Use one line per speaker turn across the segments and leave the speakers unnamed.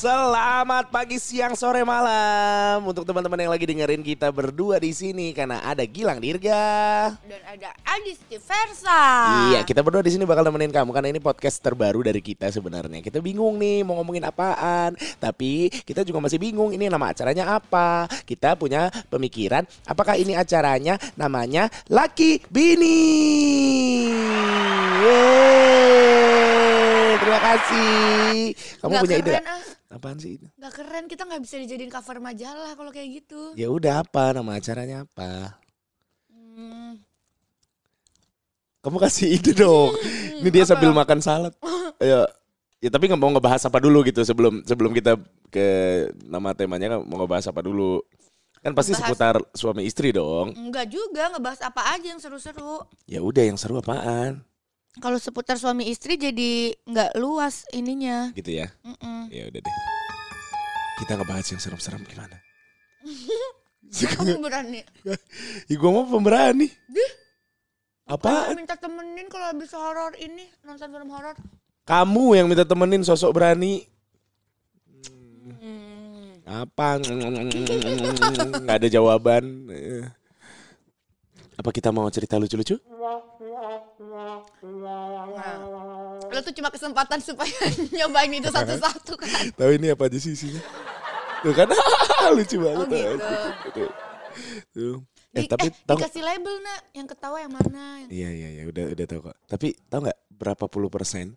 Selamat pagi, siang, sore, malam untuk teman-teman yang lagi dengerin kita berdua di sini karena ada Gilang Dirga.
Dan ada Adis Versa.
Iya, kita berdua di sini bakal nemenin kamu karena ini podcast terbaru dari kita sebenarnya. Kita bingung nih mau ngomongin apaan, tapi kita juga masih bingung ini nama acaranya apa. Kita punya pemikiran apakah ini acaranya namanya Laki Bini. Yeay, terima kasih. Kamu
Nggak
punya ide
keren,
nggak?
ah.
Apaan sih?
Gak keren, kita nggak bisa dijadiin cover majalah kalau kayak gitu.
Ya udah apa nama acaranya apa?
Hmm,
Kamu kasih ide dong. Ini dia
apa?
sambil makan salad. Ya, ya tapi nggak mau ngebahas apa dulu gitu sebelum sebelum kita ke nama temanya kan mau ngebahas apa dulu. Kan pasti
Bahas-
seputar suami istri dong.
Enggak juga, ngebahas apa aja yang seru-seru.
Ya udah yang seru apaan?
Kalau seputar suami istri jadi nggak luas ininya.
Gitu ya.
Mm-mm.
Ya udah deh. Kita ngebahas yang serem-serem gimana?
Kamu berani?
ya gue mau pemberani.
Kamu
Apaan?
minta temenin kalau habis horor ini nonton film horor.
Kamu yang minta temenin sosok berani.
Hmm.
Apa? Nggak ada jawaban. Apa kita mau cerita lucu-lucu?
Nah, lo tuh cuma kesempatan supaya nyobain itu satu-satu kan.
Tahu ini apa aja sih isinya? Tuh kan lucu banget.
Oh, gitu.
Tuh. Eh,
Di-
tapi
eh,
tahu
dikasih label nak, yang ketawa yang mana? Yang...
Iya iya iya udah udah tahu kok. Tapi tahu nggak berapa puluh persen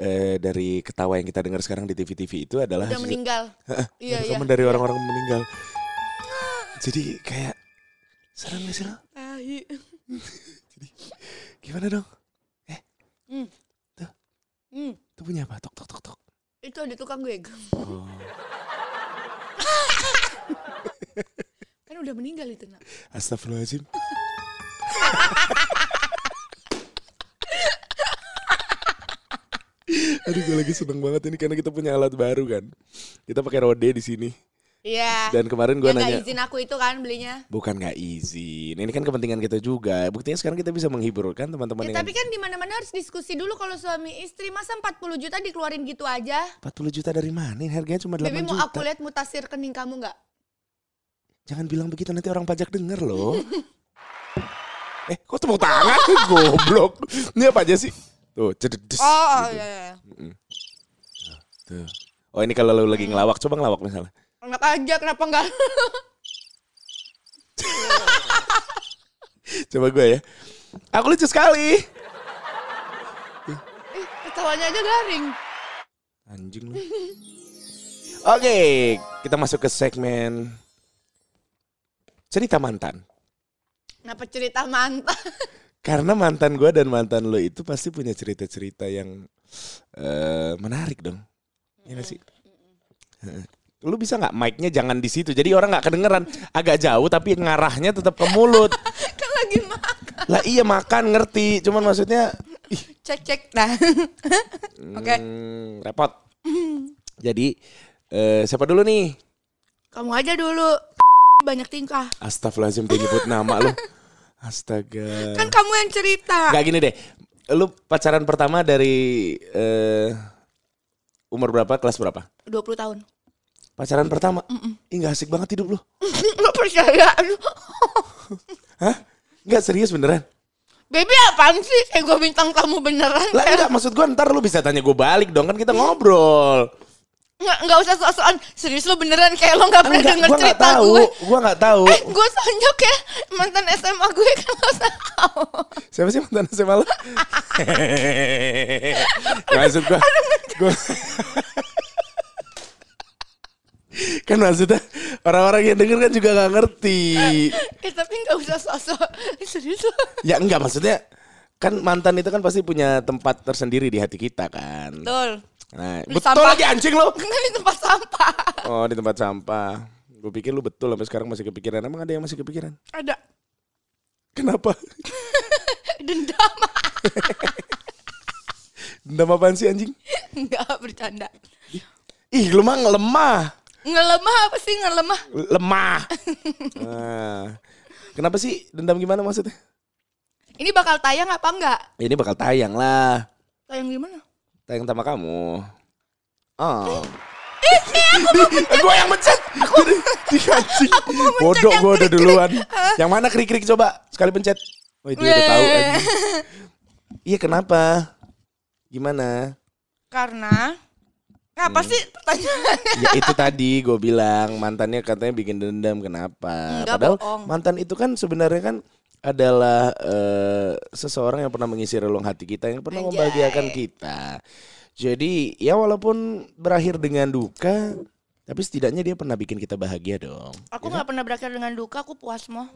eh, dari ketawa yang kita dengar sekarang di TV-TV itu adalah
Udah meninggal. iya iya.
dari orang-orang meninggal. Jadi kayak serem gak sih lo?
Tahi.
Gimana dong?
Hmm.
Tuh.
Hmm.
Itu punya apa? Tok tok tok tok.
Itu ada tukang gue.
Oh.
Kan udah meninggal itu nak.
Astagfirullahaladzim. Aduh gue lagi seneng banget ini karena kita punya alat baru kan. Kita pakai rode di sini.
Iya.
Dan kemarin gue
nggak
nanya,
izin aku itu kan belinya.
bukan nggak izin. Ini kan kepentingan kita juga. Buktinya sekarang kita bisa menghibur kan teman-teman
Ya,
dengan
tapi kan di mana-mana harus diskusi dulu kalau suami istri masa 40 juta dikeluarin gitu aja.
40 juta dari mana? Ini harganya cuma 8
Baby mau
juta.
aku lihat mutasi rekening kamu nggak?
Jangan bilang begitu nanti orang pajak denger loh. eh, kok tepuk tangan? Goblok. Ini apa aja sih? Tuh, cededes.
Oh
gitu.
iya iya.
Tuh. Oh ini kalau lu lagi ngelawak, coba ngelawak misalnya.
Enak aja kenapa enggak?
Coba gue ya. Aku lucu sekali.
Ih, ketawanya aja garing.
Anjing lu. Oke, kita masuk ke segmen cerita mantan.
Kenapa cerita mantan?
Karena mantan gue dan mantan lo itu pasti punya cerita-cerita yang eh, menarik dong. Iya gak sih? Lu bisa nggak mic-nya jangan di situ. Jadi orang nggak kedengeran. Agak jauh tapi ngarahnya tetap ke mulut.
kan lagi makan.
lah iya makan ngerti. Cuman maksudnya ih,
Cek cek. Nah. Oke.
Hmm, repot. Jadi eh, siapa dulu nih?
Kamu aja dulu. Banyak tingkah.
Astagfirullahaladzim dia nyebut nama lu. Astaga.
Kan kamu yang cerita.
Gak gini deh. Lu pacaran pertama dari eh, umur berapa? Kelas berapa?
20 tahun.
Pacaran pertama? Ih gak asik banget hidup lu.
Gak percaya. Aduh.
Hah? Gak serius beneran?
Baby apaan sih? Kayak gue bintang tamu beneran.
Lah enggak maksud gua ntar lu bisa tanya gue balik dong kan kita ngobrol.
Nggak, nggak usah sok-sokan. Serius lo beneran kayak lo gak pernah denger
gua nggak
cerita
tahu.
gue.
Gua nggak tahu.
Eh, gue sonjok ya mantan SMA gue kan lo tahu.
Siapa sih mantan SMA lu? maksud gua, gua kan maksudnya orang-orang yang denger kan juga nggak ngerti.
Eh tapi nggak usah sok-sok. Serius.
Ya enggak maksudnya kan mantan itu kan pasti punya tempat tersendiri di hati kita kan.
Betul.
Nah,
Di
betul
sampah.
lagi anjing lo.
Di tempat sampah.
Oh di tempat sampah. Gue pikir lu betul sampai sekarang masih kepikiran. Emang ada yang masih kepikiran?
Ada
Kenapa?
dendam.
Dendam apaan sih anjing?
Enggak bercanda.
Ih lu mah lemah.
Ngelemah apa sih ngelemah?
Lemah. Nah, kenapa sih dendam gimana maksudnya?
Ini bakal tayang apa enggak?
Ini bakal tayang lah.
Tayang di mana?
Tayang sama kamu. Oh. gue yang mencet. Aku di anjing. Bodoh gue udah duluan. Yang mana krik-krik coba sekali pencet. Oh dia udah tahu. Iya kenapa? Gimana?
Karena apa
Hmm.
sih pertanyaannya?
Ya itu tadi gue bilang mantannya katanya bikin dendam kenapa?
Enggak,
Padahal
bohong.
mantan itu kan sebenarnya kan adalah eh, seseorang yang pernah mengisi relung hati kita yang pernah
Anjay.
membahagiakan kita. Jadi ya walaupun berakhir dengan duka, tapi setidaknya dia pernah bikin kita bahagia dong.
Aku
Ya kan?
nggak pernah berakhir dengan duka, aku puas moh.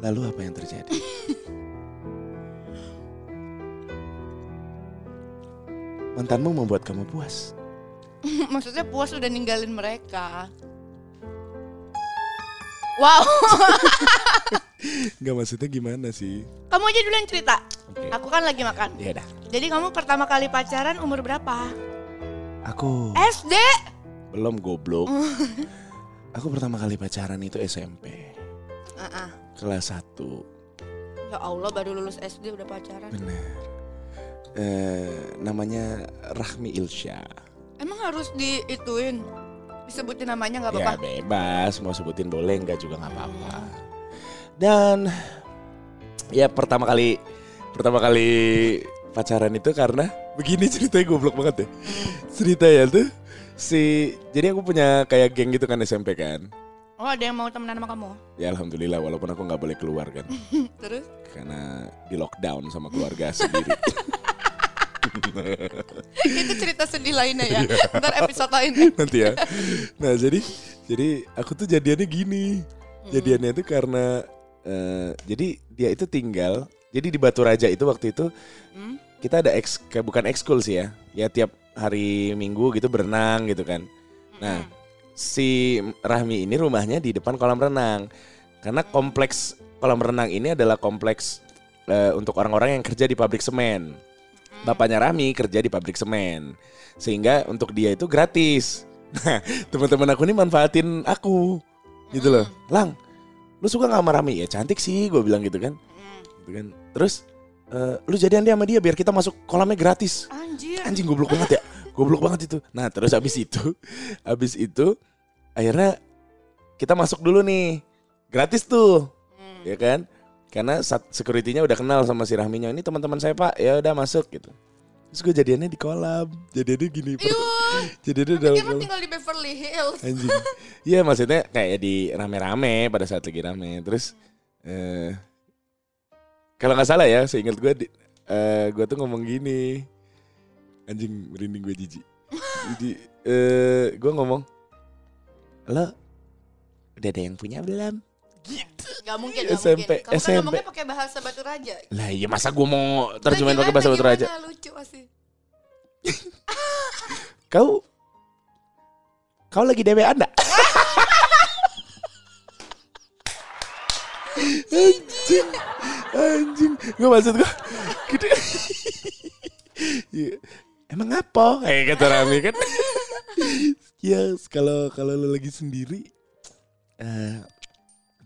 Lalu apa yang terjadi? Mantanmu membuat kamu puas.
Maksudnya puas udah ninggalin mereka. Wow,
Gak maksudnya gimana sih?
kamu aja dulu yang cerita.
Oke.
Aku kan lagi makan.
Ya udah.
Jadi kamu pertama kali pacaran umur berapa?
Aku
SD.
belum goblok. Aku pertama kali pacaran itu SMP.
Ah, ah.
Kelas 1.
Ya Allah baru lulus SD udah pacaran.
Benar. Eh, namanya Rahmi Ilsya.
Emang harus diituin? Disebutin namanya nggak
Ya
apa-apa?
bebas, mau sebutin boleh enggak juga nggak apa-apa. Dan ya pertama kali pertama kali pacaran itu karena begini ceritanya goblok banget ya. Cerita ya tuh si jadi aku punya kayak geng gitu kan SMP kan.
Oh ada yang mau temenan sama kamu?
Ya alhamdulillah walaupun aku nggak boleh keluar kan
Terus?
karena di lockdown sama keluarga sendiri.
Itu cerita sedih lainnya ya. Ntar episode lain.
nanti ya. Nah jadi jadi aku tuh jadiannya gini. Jadiannya itu karena eh, jadi dia itu tinggal. Jadi di Batu Raja itu waktu itu
Hmm?
kita ada eks kayak bukan ekskul sih ya. Ya tiap hari Minggu gitu berenang gitu kan. Nah si Rahmi ini rumahnya di depan kolam renang. Karena kompleks kolam renang ini adalah kompleks eh, untuk orang-orang yang kerja di pabrik semen. Bapaknya Rahmi kerja di pabrik semen. Sehingga untuk dia itu gratis. Nah, teman-teman aku ini manfaatin aku. Gitu loh. Lang, lu suka gak sama Rahmi? Ya cantik sih, gue bilang gitu kan.
Hmm.
Gitu kan. Terus eh, lu jadian dia sama dia biar kita masuk kolamnya gratis.
Anjir.
Anjing goblok banget ya. Goblok banget itu. Nah, terus habis itu, habis itu akhirnya kita masuk dulu nih. Gratis tuh
Hmm.
ya kan? Karena security-nya udah kenal sama si Rahminya. Ini teman-teman saya pak, ya udah masuk gitu. Terus gue jadiannya di kolam, jadiannya gini, jadiannya dalam kolam.
tinggal di Beverly Hills.
Anjing. Iya maksudnya kayak di rame-rame pada saat lagi rame. Terus eh kalau nggak salah ya, seingat gue, di, eh gue tuh ngomong gini, anjing merinding gue jijik. Jadi eh gue ngomong, lo udah ada yang punya belum? Gitu.
Gak mungkin, gak
SMP,
mungkin. Kamu kan
SMP.
ngomongnya pakai bahasa Batu Raja.
Lah iya masa gue mau terjemahin pakai bahasa Batu Raja?
Lucu pasti.
Kau Kau lagi DW anda? anjing Anjing Gue maksud gue gitu. Iya. Emang apa? Eh kata Rami kan Ya kalau kalau lu lagi sendiri eh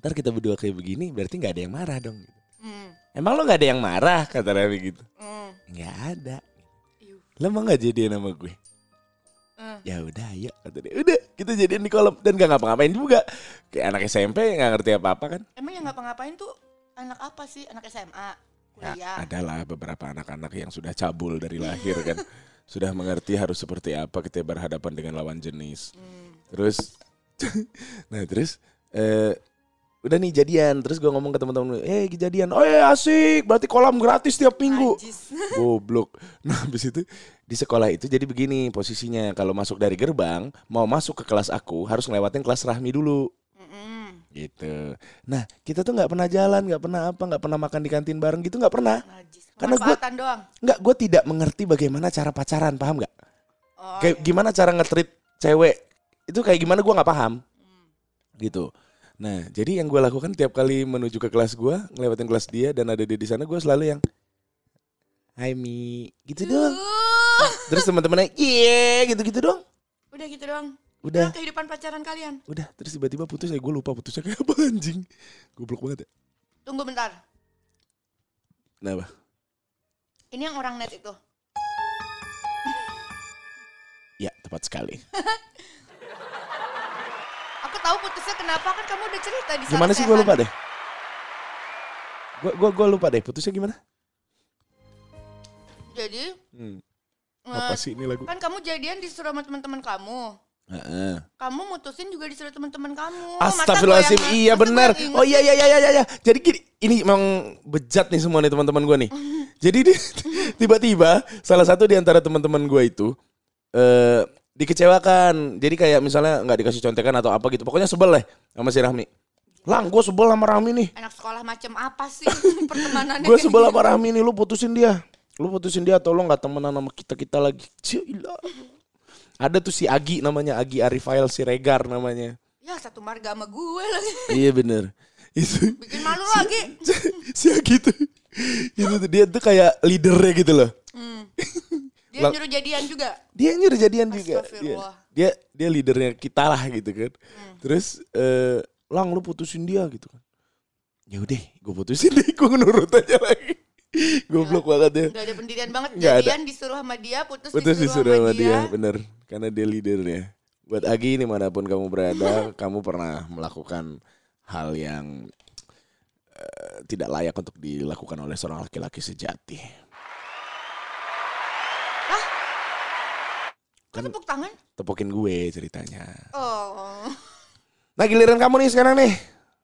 Ntar kita berdua kayak begini Berarti gak ada yang marah dong
Hmm.
Emang lo gak ada yang marah? Kata Rami gitu
Hmm.
Nggak ada
Iuh.
Lo mau gak jadian sama gue?
Hmm.
ya udah ayo kata dia udah kita jadian di kolam dan gak ngapa-ngapain juga kayak anak SMP nggak ngerti apa-apa kan
Emang yang ngapa-ngapain tuh anak apa sih? Anak SMA?
ya,
Kuliah?
adalah beberapa anak-anak yang sudah cabul dari lahir kan sudah mengerti harus seperti apa kita berhadapan dengan lawan jenis
Hmm.
terus nah terus eh udah nih jadian terus gue ngomong ke teman-teman eh jadian oh ya asik berarti kolam gratis tiap minggu. Goblok. Nah, habis itu di sekolah itu jadi begini posisinya. Kalau masuk dari gerbang, mau masuk ke kelas aku harus ngelewatin kelas Rahmi dulu.
Mm-mm.
Gitu. Nah, kita tuh nggak pernah jalan, nggak pernah apa, nggak pernah makan di kantin bareng gitu, nggak pernah.
Najis.
Karena
doang.
Nggak, gue tidak mengerti bagaimana cara pacaran, paham nggak?
Oh,
Kayak
iya.
gimana cara ngetrit cewek itu kayak gimana gue nggak paham.
Hmm.
Gitu. Nah, jadi yang gue lakukan tiap kali menuju ke kelas gue, ngelewatin kelas dia dan ada dia di sana, gue selalu yang Hai Mi, gitu doang.
Uh,
Terus teman-temannya, iya gitu-gitu doang.
Udah gitu doang.
Udah,
Udah kehidupan pacaran kalian.
udah. Terus tiba-tiba putus ya gue lupa putusnya kayak apa anjing. Goblok banget ya.
Tunggu bentar.
Kenapa?
Ini yang orang net itu.
Ya tepat sekali.
Tahu putusnya kenapa kan kamu udah cerita di
Gimana sih gue lupa deh. Gue gua, gua lupa deh putusnya gimana?
Jadi
Hmm,
eh,
apa sih ini lagu?
kan kamu jadian disuruh sama teman-teman kamu.
Heeh.
Kamu mutusin juga disuruh teman-teman kamu.
Astagfirullahaladzim, iya benar. Oh iya iya iya iya iya. Jadi gini, ini emang bejat nih semua nih teman-teman gue nih. Jadi di- tiba-tiba salah satu di antara teman-teman gue itu eh dikecewakan. Jadi kayak misalnya nggak dikasih contekan atau apa gitu. Pokoknya sebel lah sama si Rahmi. Lang, gue sebel sama Rahmi nih.
Anak sekolah macam apa sih pertemanannya?
Gue sebel sama Rahmi nih, lu putusin dia. Lu putusin dia, tolong nggak temenan sama kita-kita lagi. Cila. Ada tuh si Agi namanya, Agi Arifael Siregar namanya.
Ya satu marga sama gue lagi.
iya bener. Itu
Bikin malu lagi.
si Agi tuh. Itu tuh, dia tuh kayak leadernya gitu loh.
Hmm. Dia
Lang-
nyuruh jadian juga.
Dia nyuruh jadian juga.
Astagfirullah.
Dia dia leadernya kita lah gitu kan. Terus eh Lang lu putusin dia gitu kan. Ya udah, gue putusin deh, gue nurut aja lagi. Goblok banget ya.
Gak ada pendirian banget.
Ada.
Jadian disuruh sama dia, putus,
Putus
disuruh,
disuruh
sama
sama dia, bener. Karena dia leadernya. Buat Agi di mana pun kamu berada, kamu pernah melakukan hal yang eh, tidak layak untuk dilakukan oleh seorang laki-laki sejati.
Kok
Kan
tepuk tangan?
tepukin gue ceritanya.
Oh.
Nah giliran kamu nih sekarang nih.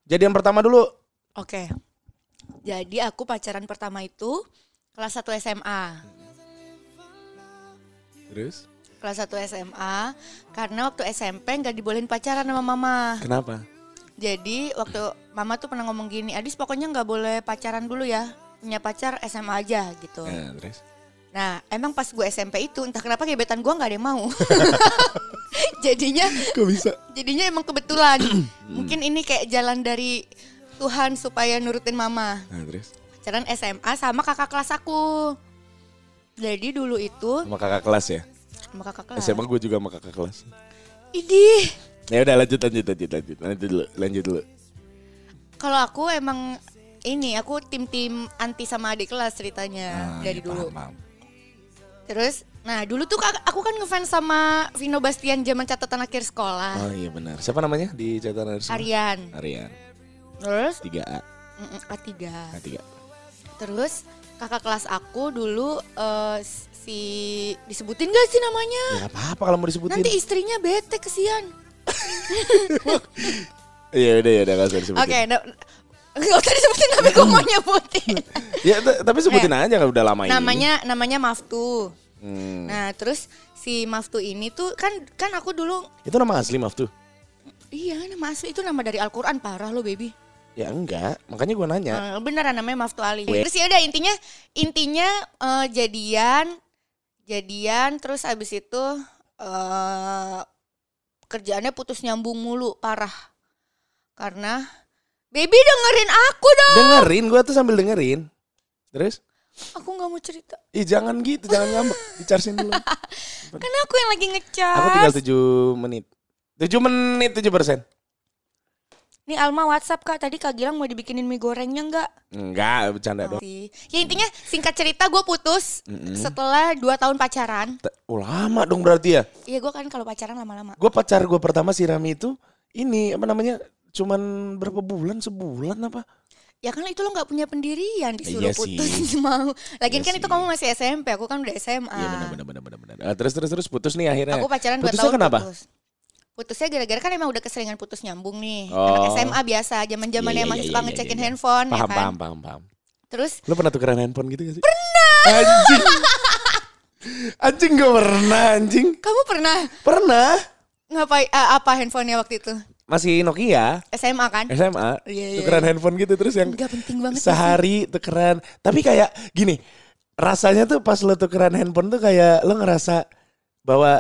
Jadian pertama dulu.
Oke. Jadi aku pacaran pertama itu kelas 1 SMA.
Terus?
Kelas 1 SMA karena waktu SMP nggak dibolehin pacaran sama mama.
Kenapa?
Jadi waktu mama tuh pernah ngomong gini, Adis pokoknya nggak boleh pacaran dulu ya. Punya pacar SMA aja gitu.
Nah, terus?
Nah emang pas gue SMP itu entah kenapa gebetan gue nggak ada yang mau. jadinya
Kok bisa?
jadinya emang kebetulan. Mungkin ini kayak jalan dari Tuhan supaya nurutin mama.
Nah, terus?
Pacaran SMA sama kakak kelas aku. Jadi dulu itu
Sama kakak kelas ya?
sama kakak kelas.
SMA gue juga sama kakak kelas.
Idih,
Ya udah lanjut lanjut lanjut lanjut lanjut dulu lanjut dulu.
kalau aku emang ini aku tim-tim anti sama adik kelas ceritanya
Ah,
dari
iya,
dulu.
paham, paham.
Terus, nah dulu tuh aku kan ngefans sama Vino Bastian zaman catatan akhir sekolah.
Oh iya benar. Siapa namanya di catatan harus?
Aryan.
Aryan.
Terus
3A.
mm, A3.
A3.
Terus kakak kelas aku dulu eh, si disebutin gak sih namanya?
Ya apa-apa kalau mau disebutin.
Nanti istrinya bete kesian.
Iya udah ya udah nggak usah disebutin.
Oke, nah, nggak usah disebutin tapi gue mau nyebutin.
Ya tapi sebutin aja nggak udah lama ini.
namanya namanya Maftu.
Hmm.
Nah, terus si Maftu ini tuh kan kan aku dulu
Itu nama asli maaf tuh.
iya nama asli itu nama dari Al-Qur'an parah lo baby.
Ya enggak, makanya gue nanya.
Beneran namanya Maftu Ali.
Gue-
Terus ya udah intinya intinya eh, jadian jadian terus abis itu eh kerjaannya putus nyambung mulu parah. Karena baby dengerin aku dong.
Dengerin, gue tuh sambil dengerin. Terus?
Aku nggak mau cerita.
Ih jangan gitu, jangan ngambek. Dicarsin dulu.
Karena aku yang lagi ngecas.
Aku tinggal 7 menit. 7 menit 7 persen.
Nih Alma WhatsApp kak, tadi Kak Gilang mau dibikinin mie gorengnya nggak?
Enggak, bercanda dong.
Ya intinya singkat cerita gue putus
Mm-mm.
setelah 2 tahun pacaran.
Oh lama dong berarti ya.
Iya gue kan kalau pacaran lama-lama.
Gue pacar gue pertama si Rami itu ini apa namanya? Cuman berapa bulan? Sebulan apa?
Ya kan itu lo nggak punya pendirian disuruh
Iya sih.
putus mau. Lagian
Iya
kan itu
sih.
kamu masih SMP, aku kan udah SMA.
Iya benar benar benar benar benar. Ah, terus terus terus putus nih akhirnya.
Aku pacaran 2
Putusnya
tahun
kenapa?
putus. Putusnya gara-gara kan emang udah keseringan putus nyambung nih.
Oh.
Anak SMA biasa, zaman-zamannya
Iya, iya,
masih
iya,
suka
iya,
ngecekin handphone
Paham
ya kan.
paham paham paham.
Terus
Lo pernah tukeran handphone gitu gak sih? Pernah. Anjing. anjing gak pernah anjing.
kamu pernah
Pernah.
ngapain eh, apa handphonenya waktu itu?
Masih Nokia.
SMA kan?
SMA.
Iya, iya,
tukeran handphone gitu terus yang
Enggak penting banget sih.
sehari tukeran. Tapi kayak gini. Rasanya tuh pas lo tukeran handphone tuh kayak lo ngerasa bahwa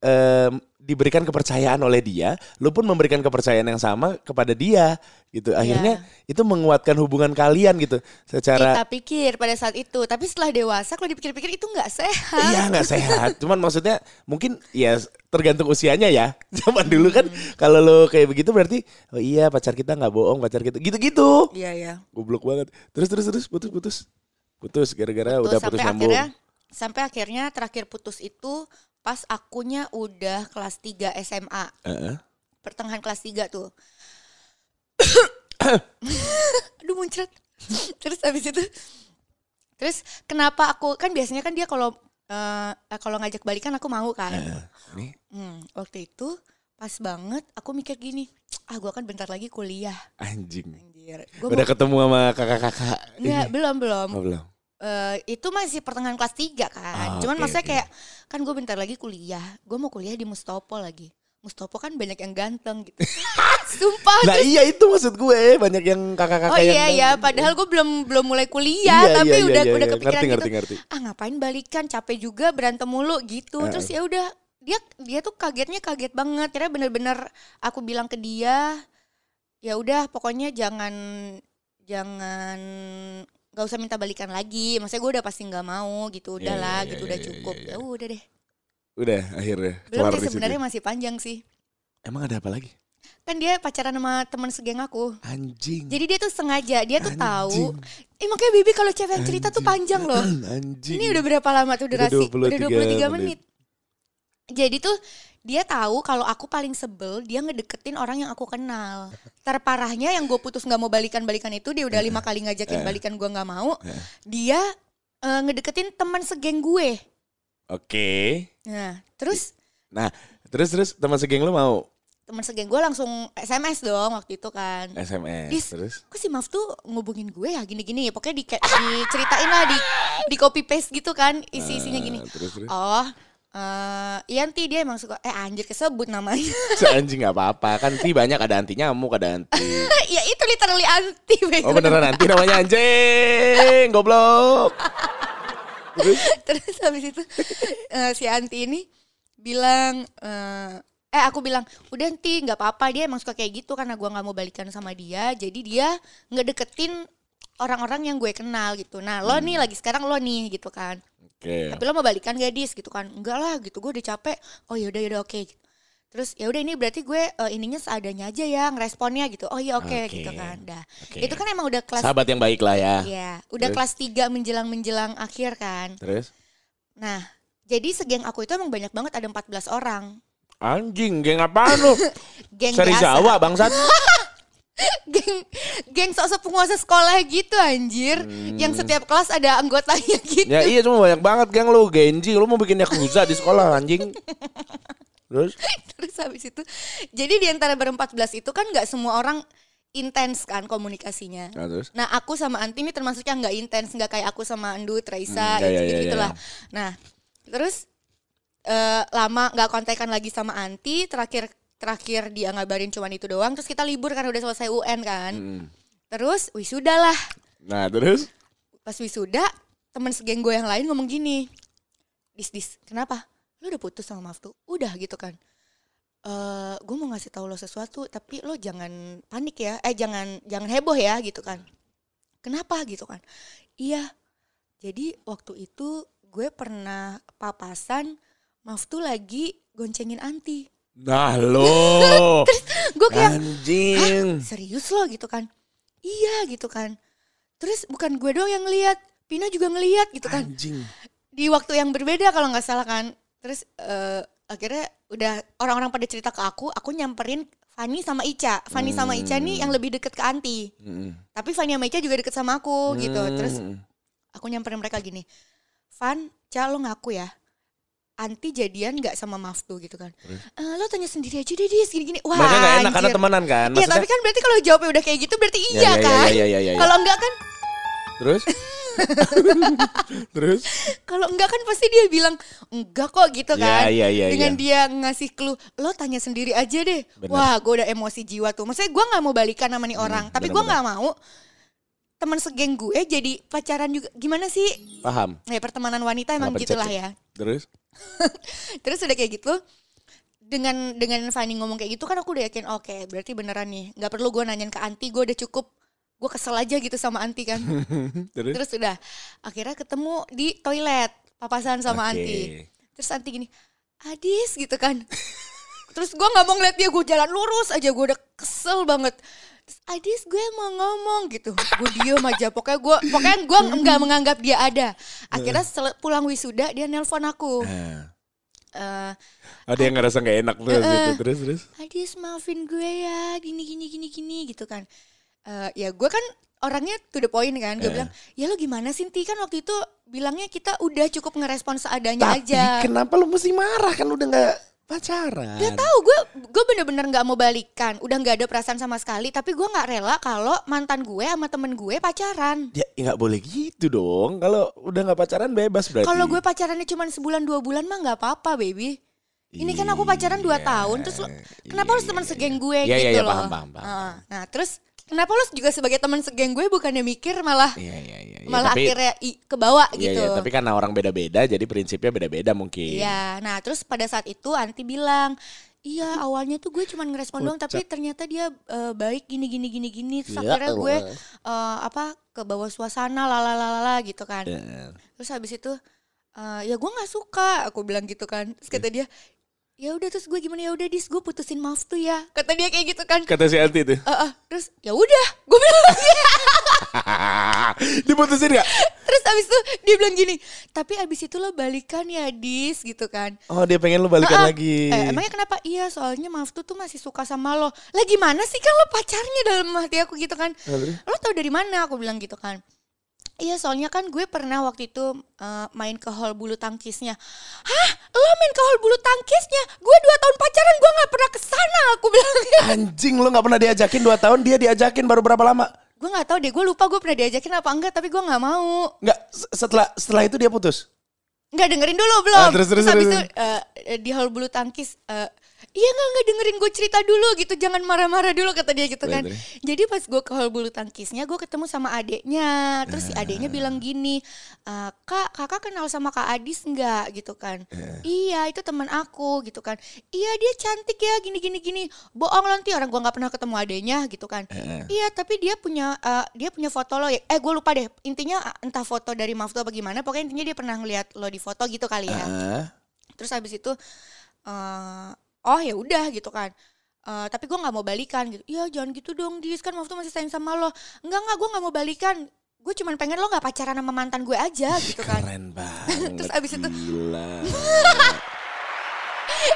em, diberikan kepercayaan oleh dia, lo pun memberikan kepercayaan yang sama kepada dia gitu. Akhirnya itu menguatkan hubungan kalian gitu secara
Kita pikir pada saat itu, tapi setelah dewasa kalau dipikir-pikir itu nggak sehat.
Iya nggak sehat. Cuman maksudnya mungkin ya tergantung usianya ya. Zaman dulu kan
Hmm.
kalau lo kayak begitu berarti oh iya pacar kita nggak bohong pacar kita gitu-gitu.
Iya iya.
Goblok banget. Terus terus terus putus putus. Putus gara-gara udah putus
sampai
nyambung.
akhirnya sampai akhirnya terakhir putus itu pas akunya udah kelas 3 SMA.
Heeh.
Pertengahan kelas 3 tuh. Aduh muncrat. Terus habis itu Terus kenapa aku kan biasanya kan dia kalau eh, kalau ngajak balikan aku mau kan.
Heeh. Nih,
Hmm, waktu itu pas banget aku mikir gini, ah gua kan bentar lagi kuliah.
anjing.
Anjir. Gua
Udah
mau,
ketemu sama kakak-kakak.
enggak,
ini?
belum belum.
Oh, belum.
Eh, itu masih pertengahan kelas 3 kan.
Ah,
Cuman
oke,
maksudnya
oke.
kayak kan gue bentar lagi kuliah. Gue mau kuliah di Mustopo lagi. Mustopo kan banyak yang ganteng gitu. Sumpah.
Nah iya itu maksud gue banyak yang kakak-kakak
Oh
yang
iya ya, padahal gue belum belum mulai kuliah,
Iya,
tapi
iya, iya,
udah
iya,
udah
iya.
kepikiran
Ngerti,
gitu.
ngerti, ngerti.
Ah ngapain balikan, capek juga berantem mulu gitu. Terus ya udah, dia dia tuh kagetnya kaget banget. Kira bener-bener aku bilang ke dia, ya udah pokoknya jangan jangan nggak usah minta balikan lagi. Maksudnya gue udah pasti nggak mau gitu,
Iya,
udahlah
iya,
gitu
iya,
udah
iya,
cukup.
iya,
Ya
iya.
udah deh.
Udah akhirnya
Belum
situ.
sebenarnya masih panjang sih.
Emang ada apa lagi?
Kan dia pacaran sama teman segeng aku.
Anjing.
Jadi dia tuh sengaja, dia tuh tahu.
Anjing.
Eh makanya Bibi kalau cewek yang cerita tuh
Anjing.
panjang loh.
Anjing.
Ini udah berapa lama tuh
Udah
durasi?
23
menit.
menit.
Jadi tuh dia tahu kalau aku paling sebel dia ngedeketin orang yang aku kenal. Terparahnya yang gue putus nggak mau balikan-balikan itu dia udah lima kali ngajakin balikan gue nggak mau. Dia eh, ngedeketin teman segeng gue.
Oke.
Nah terus
Nah, terus terus teman segeng lu mau
teman segeng gue langsung SMS dong waktu itu kan.
SMS
Dis,
terus
kok si Maf tuh ngubungin gue ya gini-gini pokoknya di diceritain lah di di copy paste gitu kan isi-isinya gini
Ah, terus terus
oh eh Yanti dia emang suka eh anjir kesebut namanya.
Si anjing nggak apa-apa. Kan ti banyak ada anti nyamuk ada anti.
Ya itu literally anti bego.
oh beneran anti namanya anjing goblok. Terus
terus habis itu eh, si Anti ini bilang eh eh aku bilang udah Anti nggak apa-apa. Dia emang suka kayak gitu karena gua nggak mau balikan sama dia. Jadi dia ngedeketin orang-orang yang gue kenal gitu. Nah lo nih lagi sekarang lo nih gitu kan.
Oke.
Tapi lo mau balikan gak dis? Gitu kan. Enggak lah gitu. Gue udah capek. Oh yaudah yaudah oke terus ya udah ini berarti gue eh, ininya seadanya aja ya ngeresponnya gitu. Oh iya oke
Oke.
gitu kan. Dah.
Oke.
itu kan emang udah kelas
sahabat yang baik lah ya.
Ya udah
Terus?
kelas 3 menjelang menjelang akhir kan.
Terus?
Nah jadi segeng aku itu emang banyak banget ada 14 orang.
Anjing geng apaan lu?
Geng
seri
biasa.
Jawa bangsat
geng geng sosok penguasa sekolah gitu anjir. Yang setiap kelas ada anggotanya gitu.
Ya iya cuma banyak banget geng lu Genji. Lu mau bikin yakuza di sekolah anjing. Terus?
Terus habis itu jadi di antara berempat belas itu kan nggak semua orang intens kan komunikasinya.
nah, terus?
Nah aku sama Anti ini termasuk yang nggak intens nggak kayak aku sama Andu, Traisa,
Hmm, ya, ya,
gitu
ya, ya.
Nah terus eh, lama nggak kontekan lagi sama Anti. Terakhir terakhir dia ngabarin cuman itu doang. Terus kita libur kan udah selesai UN kan.
Mm.
Terus wisuda lah.
nah terus
Pas wisuda temen segeng gue yang lain ngomong gini. Dis dis kenapa? Lu udah putus sama Maftu? Udah gitu kan. eh gue mau ngasih tahu lo sesuatu tapi lo jangan panik ya eh jangan jangan heboh ya gitu kan kenapa gitu kan iya jadi waktu itu gue pernah papasan Maftu lagi goncengin anti
nah lo.
Gue kayak
anjing.
Serius lo? Gitu kan. Iya gitu kan. Terus bukan gue doang yang ngeliat Pina juga ngeliat gitu kan.
Anjing.
Di waktu yang berbeda kalau nggak salah kan. Terus eh, akhirnya udah orang-orang pada cerita ke aku aku nyamperin Fanny sama Ica. Fanny sama Ica nih yang lebih deket ke Anti.
Mm.
tapi Fanny sama Ica juga deket sama aku gitu. Terus
Mm.
aku nyamperin mereka gini Van Ca lo ngaku ya Anti jadian nggak sama Maftu gitu kan. "Eh, lo tanya sendiri aja deh dis gini-gini. Wah
mereka nggak enak karena temenan kan
Iya tapi kan berarti kalau jawabnya udah kayak gitu berarti
Ya,
iya
ya, ya,
kan?
ya, ya, ya, ya.
kalau enggak kan?
Terus? Terus?
Kalau enggak kan pasti dia bilang enggak kok gitu
Ya,
kan?
ya, ya,
dengan
ya.
dia ngasih clue lo tanya sendiri aja deh.
Bener.
wah gue udah emosi jiwa tuh. Maksudnya gue nggak mau balikan sama nih orang tapi gue nggak mau teman segeng gue jadi pacaran juga. Gimana sih?
Paham.
Ya pertemanan wanita emang
pencet
gitulah
ya. terus?
Terus udah kayak gitu dengan dengan Fanny ngomong kayak gitu kan aku udah yakin oke berarti beneran nih. Nggak perlu gue nanyain ke Anti gue udah cukup. Gue kesel aja gitu sama Anti kan.
Terus?
Terus udah akhirnya ketemu di toilet papasan sama
Oke.
Anti. Terus Anti gini Adis gitu kan terus gue nggak mau ngeliat dia gue jalan lurus aja gue udah kesel banget. Terus Adis gue mau ngomong gitu. Gue diem aja pokoknya gue pokoknya gue nggak menganggap dia ada. Akhirnya sel- pulang wisuda dia nelpon aku. Eh.
Ada yang ngerasa gak enak terus gitu. Terus terus.
Adis maafin gue ya gini gini gini gini gitu kan. Eh ya gue kan orangnya to the point kan gue bilang ya lo gimana sih Ti? Kan waktu itu bilangnya kita udah cukup ngerespon seadanya
Tapi
aja.
kenapa lu mesti marah? Kan udah gak pacaran?
Gak tahu gue gue bener-bener nggak mau balikan udah nggak ada perasaan sama sekali tapi gue nggak rela kalau mantan gue sama temen gue pacaran
Ya nggak boleh gitu dong. Kalau udah nggak pacaran bebas berarti.
kalau gue pacarannya cuma sebulan dua bulan mah nggak apa-apa baby ini kan aku pacaran dua
Iya,
tahun terus lo kenapa
iya,
harus teman
iya,
segeng
iya.
gue
Iya,
gitu
iya, iya,
loh
paham, paham, paham.
Nah, nah terus kenapa lo juga sebagai teman segeng gue bukannya mikir malah
Iya iya iya. iya.
malah
tapi,
akhirnya i- kebawa
iya,
gitu
iya, tapi karena orang beda-beda jadi prinsipnya beda-beda mungkin.
Iya, nah terus pada saat itu Anti bilang, iya awalnya tuh gue cuman ngerespon doang, tapi ternyata dia eh, baik gini gini gini gini. Terus
Ya
akhirnya gue eh, apa ke bawah suasana lalalala gitu kan.
Ya.
Terus habis itu eh, ya gue nggak suka, aku bilang gitu kan. Terus kata dia, ya udah terus gue gimana ya udah dis gue putusin maaf tuh ya. Kata dia kayak gitu kan.
Kata si Anti tuh.
Eh, eh, terus ya udah, gue bilang
Diputusin gak?
terus abis itu dia bilang gini, tapi abis itu lo balikan ya dis gitu kan.
Oh dia pengen lu balikan
Ah, ah.
lagi.
Eh, emangnya kenapa? Iya, soalnya maaf tuh tuh masih suka sama lo. Lah gimana sih kan lo pacarnya dalam hati aku gitu kan?
Terus?
Lo tau dari mana? Aku bilang gitu kan. Iya, soalnya kan gue pernah waktu itu eh, main ke hall bulu tangkisnya. Hah? Lo main ke hall bulu tangkisnya? Gue dua tahun pacaran, gue nggak pernah ke sana. Aku bilang.
Anjing lu nggak pernah diajakin 2 tahun dia diajakin baru berapa lama?
gue nggak tahu deh, gue lupa gue pernah diajakin apa enggak, tapi gue nggak mau.
Nggak se- setelah setelah itu dia putus.
Nggak dengerin dulu belum.
Ah, terus, terus,
habis
terus.
itu eh, di hall bulu tangkis eh, Iya nggak nggak dengerin gue cerita dulu gitu jangan marah-marah dulu kata dia gitu kan.
Bener.
Jadi pas gue ke hall bulu tangkisnya gue ketemu sama adeknya. Terus si adeknya
Ah.
bilang gini, "Eh, kak kakak kenal sama kak Adis nggak gitu kan?
Eh.
Iya itu teman aku gitu kan. Iya dia cantik ya gini gini gini. Bohong nanti orang gue nggak pernah ketemu adeknya gitu kan.
Eh.
Iya tapi dia punya eh, dia punya foto lo ya. Eh gue lupa deh. Intinya eh, entah foto dari Maftu apa gimana. Pokoknya intinya dia pernah ngeliat lo di foto gitu kali ya.
Ah,
Terus habis itu eh oh ya udah gitu kan. Eh, tapi gue nggak mau balikan gitu. Iya jangan gitu dong Dis kan Maftu masih sayang sama lo. Enggak enggak gue nggak mau balikan. Gue cuman pengen lo nggak pacaran sama mantan gue aja gitu kan.
keren banget.
Terus abis itu-
Gila.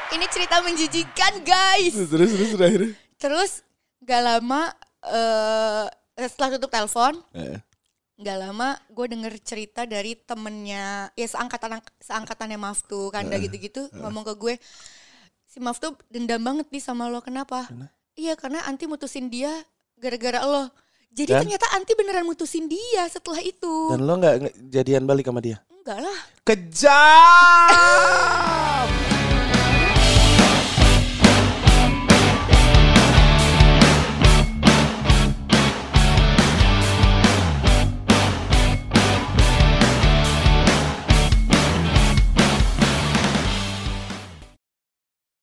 Ini cerita menjijikan guys.
terus terus terus terakhir.
Terus gak lama eh setelah tutup telepon
Eh,
nggak lama gue denger cerita dari temennya ya seangkatan seangkatannya Maftu kanda gitu-gitu ngomong ke gue si Maftu dendam banget nih sama lo kenapa? Iya karena Anti mutusin dia gara-gara lo. Jadi
Dan?
ternyata Anti beneran mutusin dia setelah itu.
Dan lo nggak jadian balik sama dia?
Enggak lah.
Kejam.